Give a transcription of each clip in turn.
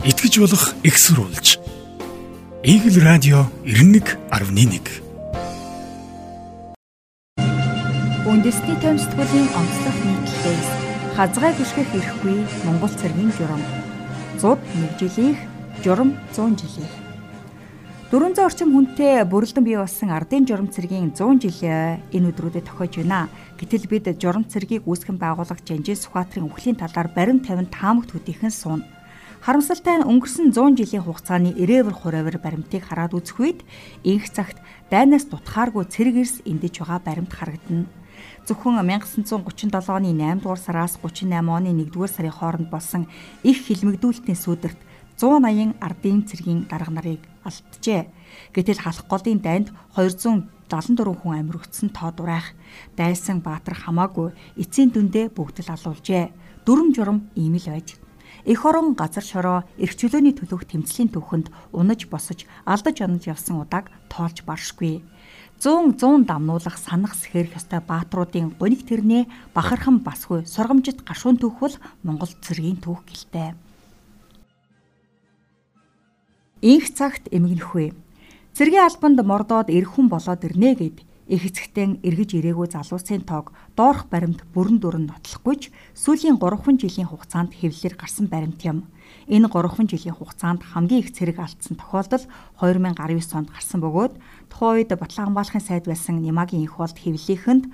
итгэж болох экссурулж. Игэл радио 91.1 Үндэсний томсдгуулийн онцлог нийтлэлээс хазгай гიშгэх эрхгүй Монгол цэргийн журам. 101 жилийнх журам 100 жилийнх 400 орчим хүнтэй бүрэлдэн бий болсон ардын журам цэргийн 100 жилээ энэ өдрүүдэд тохиож байна. Гэтэл бид журам цэргийг үүсгэн байгуулагч Жанжин Сүхбаатарын өвхлийн талаар баримт тавин таамагт хөтийхэн суун. Харамсалтай нь өнгөрсөн 100 жилийн хугацааны ирээвэр хуравар баримтыг хараад үзэх үед инх цагт дайнаас дутхааргүй цэрэг эрс эндэж байгаа баримт харагдана. Зөвхөн 1937 оны 8 дугаар сараас 38 оны 1 дугаар сарын хооронд болсон их хилмигдүүлэлтийн сүудэрт 180 ардын цэргийн дарга нарыг алджээ. Гэтэл халах голын дайнд 274 хүн амир өгсөн тоо дурайх. Дайсан Баатар хамаагүй эцсийн дүндээ бүгд л алуулжээ. Дүрм журам ийм л байж Эх орон газар шороо эрх чөлөөний төлөөх тэмцлийн түүхэнд унаж босож алдаж онож явсан удааг тоолж баршгүй. 100 100 дамнуулах санах сэхэрх ёстой баатруудын гоник тэрнээ бахархан басгүй сургамжит гашуун түүхвэл Монгол цэргийн түүх гэлтэй. Инх цагт эмгэнэхгүй. Цэргийн албанд мордоод эрх хүн болоод ирнэ гэд их эцэгтэн эргэж ирээгүй залуусын тоог доорх баримт бүрэн дүрэн нотлохгүйч сүүлийн 3 жилийн хугацаанд хэвлэлээр гарсан баримт юм. Энэ 3 жилийн хугацаанд хамгийн их цэрэг алдсан тохиолдол 2019 онд гарсан бөгөөд тухайн үед Батлангамбаалахын сайд байсан Немагийн их болд хэвлэлийнхэнд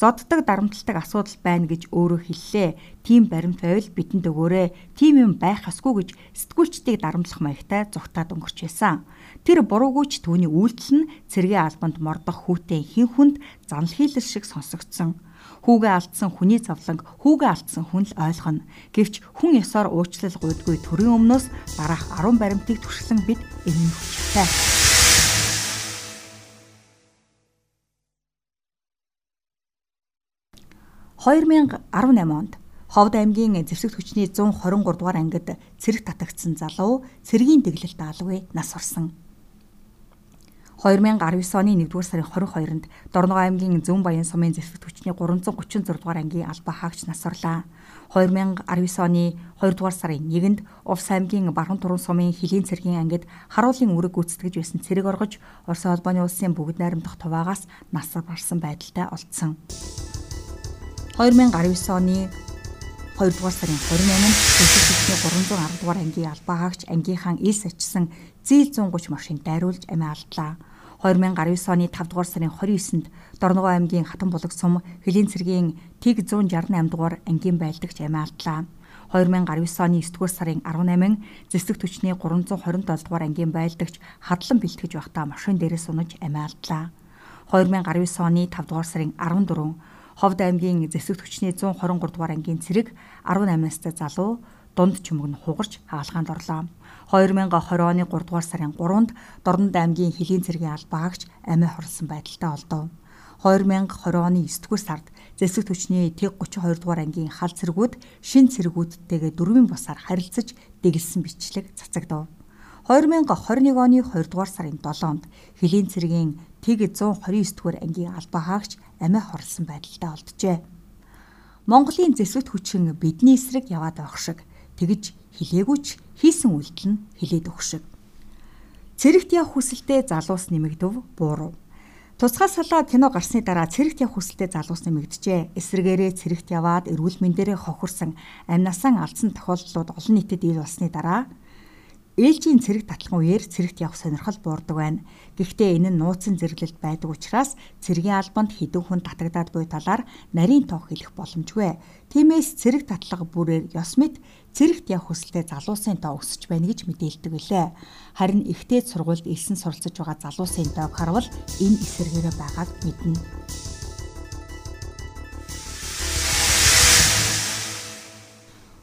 зоддог дарамтлагдаг асуудал байна гэж өөрөө хэллээ. Тим баримт байвал бидэнд өгөөрэй. Тим юм байх ёсгүй гэж сэтгүүлчдийг дарамтлах маягтай зүгтаад өнгөрч байсан. Тэр буруугүйч түүний үйлдэл нь цэргийн албанд мордох хүүтэй хин хүнд занл хийлэл шиг сонсогдсон. Хүүгээ алдсан хүний завланг хүүгээ алдсан хүн л ойлгоно. Гэвч хүн ёсоор уучлал гуйдгүй төрийн өмнөөс дараах 10 баримтыг туршлан бид энэ хүчтэй. 2018 онд Ховд аймгийн зэвсэгт хүчний 123 дугаар ангид цэрэг татагдсан залуу цэргийн дэглэлт алгүй нас орсон. 2019 оны 1-р сарын 22-нд Дорногов аймгийн Зүүн Баян сумын зэвсэгт хүчний 336 дугаар ангийн албаа хаагч нас орлаа. 2019 оны 2-р сарын 1-нд Увс аймгийн Бархан Туран сумын Хилийн цэргийн ангид харуулын үүрэг гүйцэтгэж байсан цэрэг оргож Орос улбаны улсын бүгд найрамдах хуваагаас нас барсан байдалтай олдсон. 2019 оны 2 дугаар сарын 28-нд Дэлхийн 310 дугаар ангийн албаа хаагч ангийнхаа элс ачсан зээл 130 машин дайруулж амиа алдлаа. 2019 оны 5 дугаар сарын 29-нд Дорногов аймгийн Хатан булаг сум Хөлийн цэргийн Тэг 168 дугаар ангийн байлдагч амиа алдлаа. 2019 оны 9 дугаар сарын 18-нд зэсэг түвшний 327 дугаар ангийн байлдагч хадлан бэлтгэж байхдаа машин дээрээс унаж амиа алдлаа. 2019 оны 5 дугаар сарын 14 Ховд аймгийн зэсэгт хүчний 123 дугаар ангийн цэрэг 18 настай залуу дунд чүмэг нь хугарч хаалгаанд орлоо. 2020 оны 3 дугаар сарын 3-нд Дорнод аймгийн хөлийн цэргийн албаагч амиа хорлсон байдалтай олдов. 2020 оны 9 дугаар сард зэсэгт хүчний тэг 32 дугаар ангийн хал цэргүүд шин цэргүүдтэйгээ дөрвийн бусаар харилцаж дэглэсэн бичлэг цацагдав. 2021 оны 2 дугаар сарын 7-нд хөлийн цэргийн тэг 129 дугаар ангийн албаа хаагч амиа хорлсон байдалтай олджээ. Монголын зэсвэт хүчин бидний эсрэг яваад байх шиг тэгж хилээгүйч хийсэн үйлдэл нь хилээд өгөх шиг. Цэрэгт явах хүсэлтэд залуус нэмэгдэв буурав. Тусгай салаа кино гарсны дараа цэрэгт явах хүсэлтэд залуус нэмэгдэжээ. Эсрэгээрээ цэрэгт яваад эрүүл мэндээрээ хохирсон амнасаа алдсан тохиолдлууд олон нийтэд ил болсны дараа ээлжийн цэрэг татлан үеэр цэрэгт явах сонирхол буурдаг байна. Гэхдээ энэ нь нууцын зэрэглэлд байдаг учраас цэргийн албанд хэдэн хүн татагдаад буй талаар нарийн тоог хэлэх боломжгүй. Тиймээс цэрэг татлага бүрээр ёс мэд цэрэгт явах хүсэлтэд залуусын тоо өсөж байна гэж мэдээлдэг билээ. Харин ихтэй сургуульд элсэн суралцж байгаа залуусын тоог харвал энэ эсэргээрээ байгааг мэднэ.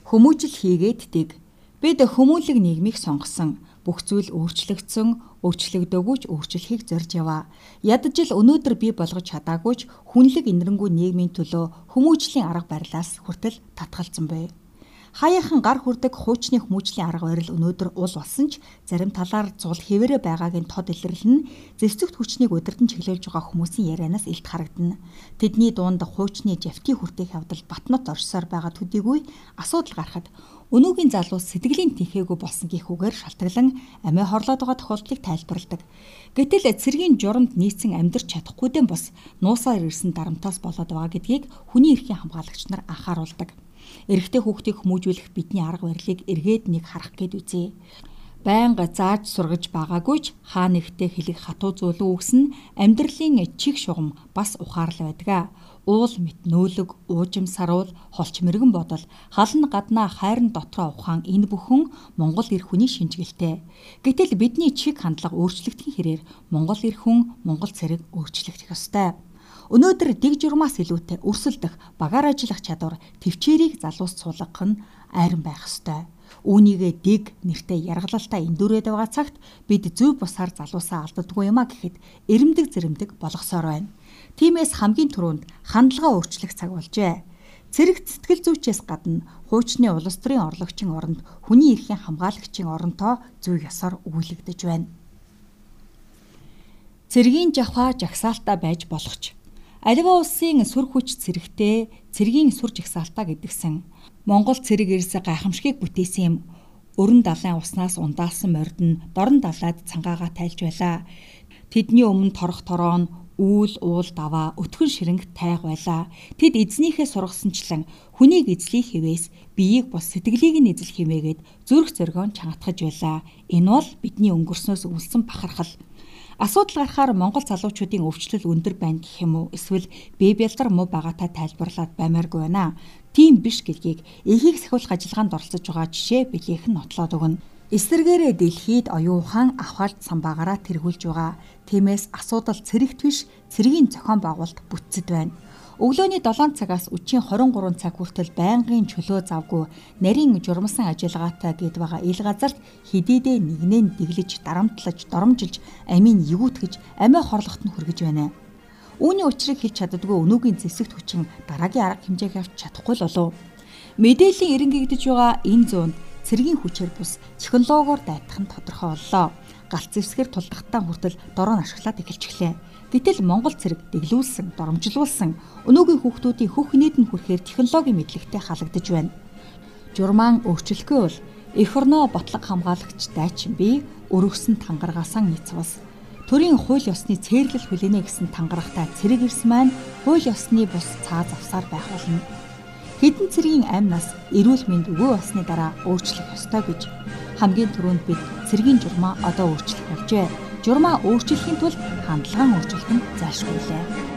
Хүмүүжил хийгээд дэг Бид хүмүүнлэг нийгмийг сонгосон. Бүх зүйл өөрчлөгдсөн, өөрчлөгдөөгүй ч өөрчлөхийг зорж яваа. Ядаж ил өнөөдөр бий болгож чадаагүй ч хүнлэг инэрэнгүү нийгмийн төлөө хүмүүжлийн арга барилаас хүртэл татгалзсан байв. Хаяахан гар хүрдэг хуучны хүмүүжлийн арга барил өнөөдөр ул болсон ч зарим талаар зул хэвээрээ байгааг нь тод илэрлэл нь зэвсэгт хүчнийг удирдан чиглүүлж байгаа хүмүүсийн ярианаас илт харагдана. Тэдний дунд хуучны жавти хүртээх явдал батнот оршсоор байгаа төдийгүй асуудал гарахад Өнөөгийн залуус сэтгэлийн тэнхээгүй болсон гихүүгээр шалтгаглан амиа хорлоод байгаа тохиолдлыг тайлбарладаг. Гэтэл цэргийн журамд нийцэн амьдрч чадахгүйдэн бус нуусаар ирсэн дарамтаас болоод байгаа гэдгийг хүний эрхийн хамгаалагч нар анхааруулдаг. Эрэгтэй хүүхдийг хүмүүжүүлэх бидний арга барилыг эргээд нэг харах гээд үзье байнга зааж сургаж байгаагүй ч хаа нэгтээ хэлэх хатуу зөвлөн үгс нь амьдралын чих шугам бас ухаарлаа байдаг уул мэт нөөлөг, уужим саруул, холч мэрэгэн бодол, халан гаднаа хайрн дотроо ухаан энэ бүхэн Монгол эр хүний шинжгэлтэй. Гэтэл бидний чиг хандлага өөрчлөгдөх хэрээр Монгол эр хүн, Монгол цэрэг өөрчлөгдөх ёстой. Өнөөдөр дэг журмаас илүүтэй өрсөлдөх, багаар ажиллах чадвар төвчээрийг залуус суулгах нь айран байх ёстой. Үүнийгээ дэг нэртэй яргалалтаа эндүрээд байгаа цагт бид зөв бусаар залуусаа алддаггүй юма гэхэд эрэмдэг зэрэмдэг болгосоор байна. Тиймээс хамгийн түрүүнд хандлага өөрчлөх цаг болжээ. Цэрэг сэтгэл зүйчээс гадна хуучны улс төрийн орлогчийн оронд хүний эрхийн хамгаалагчийн оронтоо зөв ёсоор өгүүлэгдэж байна. Цэргийн жавха жагсаалтаа байж болох ч Аливаа улсын сүр хүч цэрэгтэй цэргийн сүр жагсаалтаа гэдгсэн Монгол цэрэг эрс гайхамшигыг бүтээсэн юм. Өрн далайн уснаас ундаалсан морд нь дорн далаад цангаагаа тайлж байлаа. Тэдний өмнө торох тороо нь үүл уул даваа өтгөн ширэнг тайг байлаа. Тэд эзнийхээ сургаснчлан хүнийг эзлэх хിവээс биеийг бос сэтгэлийг нь эзлэх хэмээгээд зүрх зоргоон чангатгаж байлаа. Энэ бол бидний өнгөрснөөс үлсэн бахархал. Асуудал гарахаар Монгол залуучуудын өвчлөл өндөр байна гэх юм уу? Эсвэл бэбэлдар муу байгаатай тайлбарлаад баймааргүй байна. Тийм биш гэдгийг эхийг сахиулах ажиллагаанд оролцож байгаа жишээ нь нотлоод өгнө. Эсвэргээрээ дэлхийд оюухан авхалт самбаагаараа тэргүүлж байгаа. Тиймээс асуудал цэрэгт биш, цэргийн зохион байгуулалт бүтцэд байна. Өглөөний 7 цагаас өчийн 23 цаг хүртэл байнгын чөлөө завгүй нарийн журмсан ажиллагаатай гээд байгаа ил газарт хидийдээ нэгнээ дэглэж, дарамтлаж, доромжилж, амийн эгүүтгэж, амиа хорлоход нь хүргэж байна. Үүний учрыг хэлж чаддгүй өнөөгийн зэвсэгт хүчин дараагийн арга хэмжээг авч чадахгүй л болов. Мэдээллийн эренгэгдэж байгаа энэ зуунд цэргийн хүчээр бус технологиор дайтах нь тодорхой боллоо. Галт зэвсгэр тулдахтаа хүртэл дороо нь ашиглаад эхэлчихлээ. Гэтэл Монгол цэрэг дэглүүлсэн, доромжлуулсан өнөөгийн хүүхдүүдийн хөх нийтэнд хүрэхээр технологийн мэдлэгтэй халагдаж байна. Журмаан өөрчлөхгүй бол эх орноо ботлого хамгаалагч дайчин би өргөсөн тангарагасан нийцвас төрийн хууль ёсны цээрлэл хүлээнэ гэсэн тангарагтай цэрэг ирс маань хууль ёсны бус цаа завсаар байх болно Хэдэн цэргийн амь нас эрүүл мэнд өгөө болсны дараа өөрчлөх ёстой гэж хамгийн түрүүнд бид цэргийн журмаа одоо өөрчлөх болжээ. Журмаа өөрчлөхийн тулд хандлагаа өөрчлөх нь зайлшгүй лээ.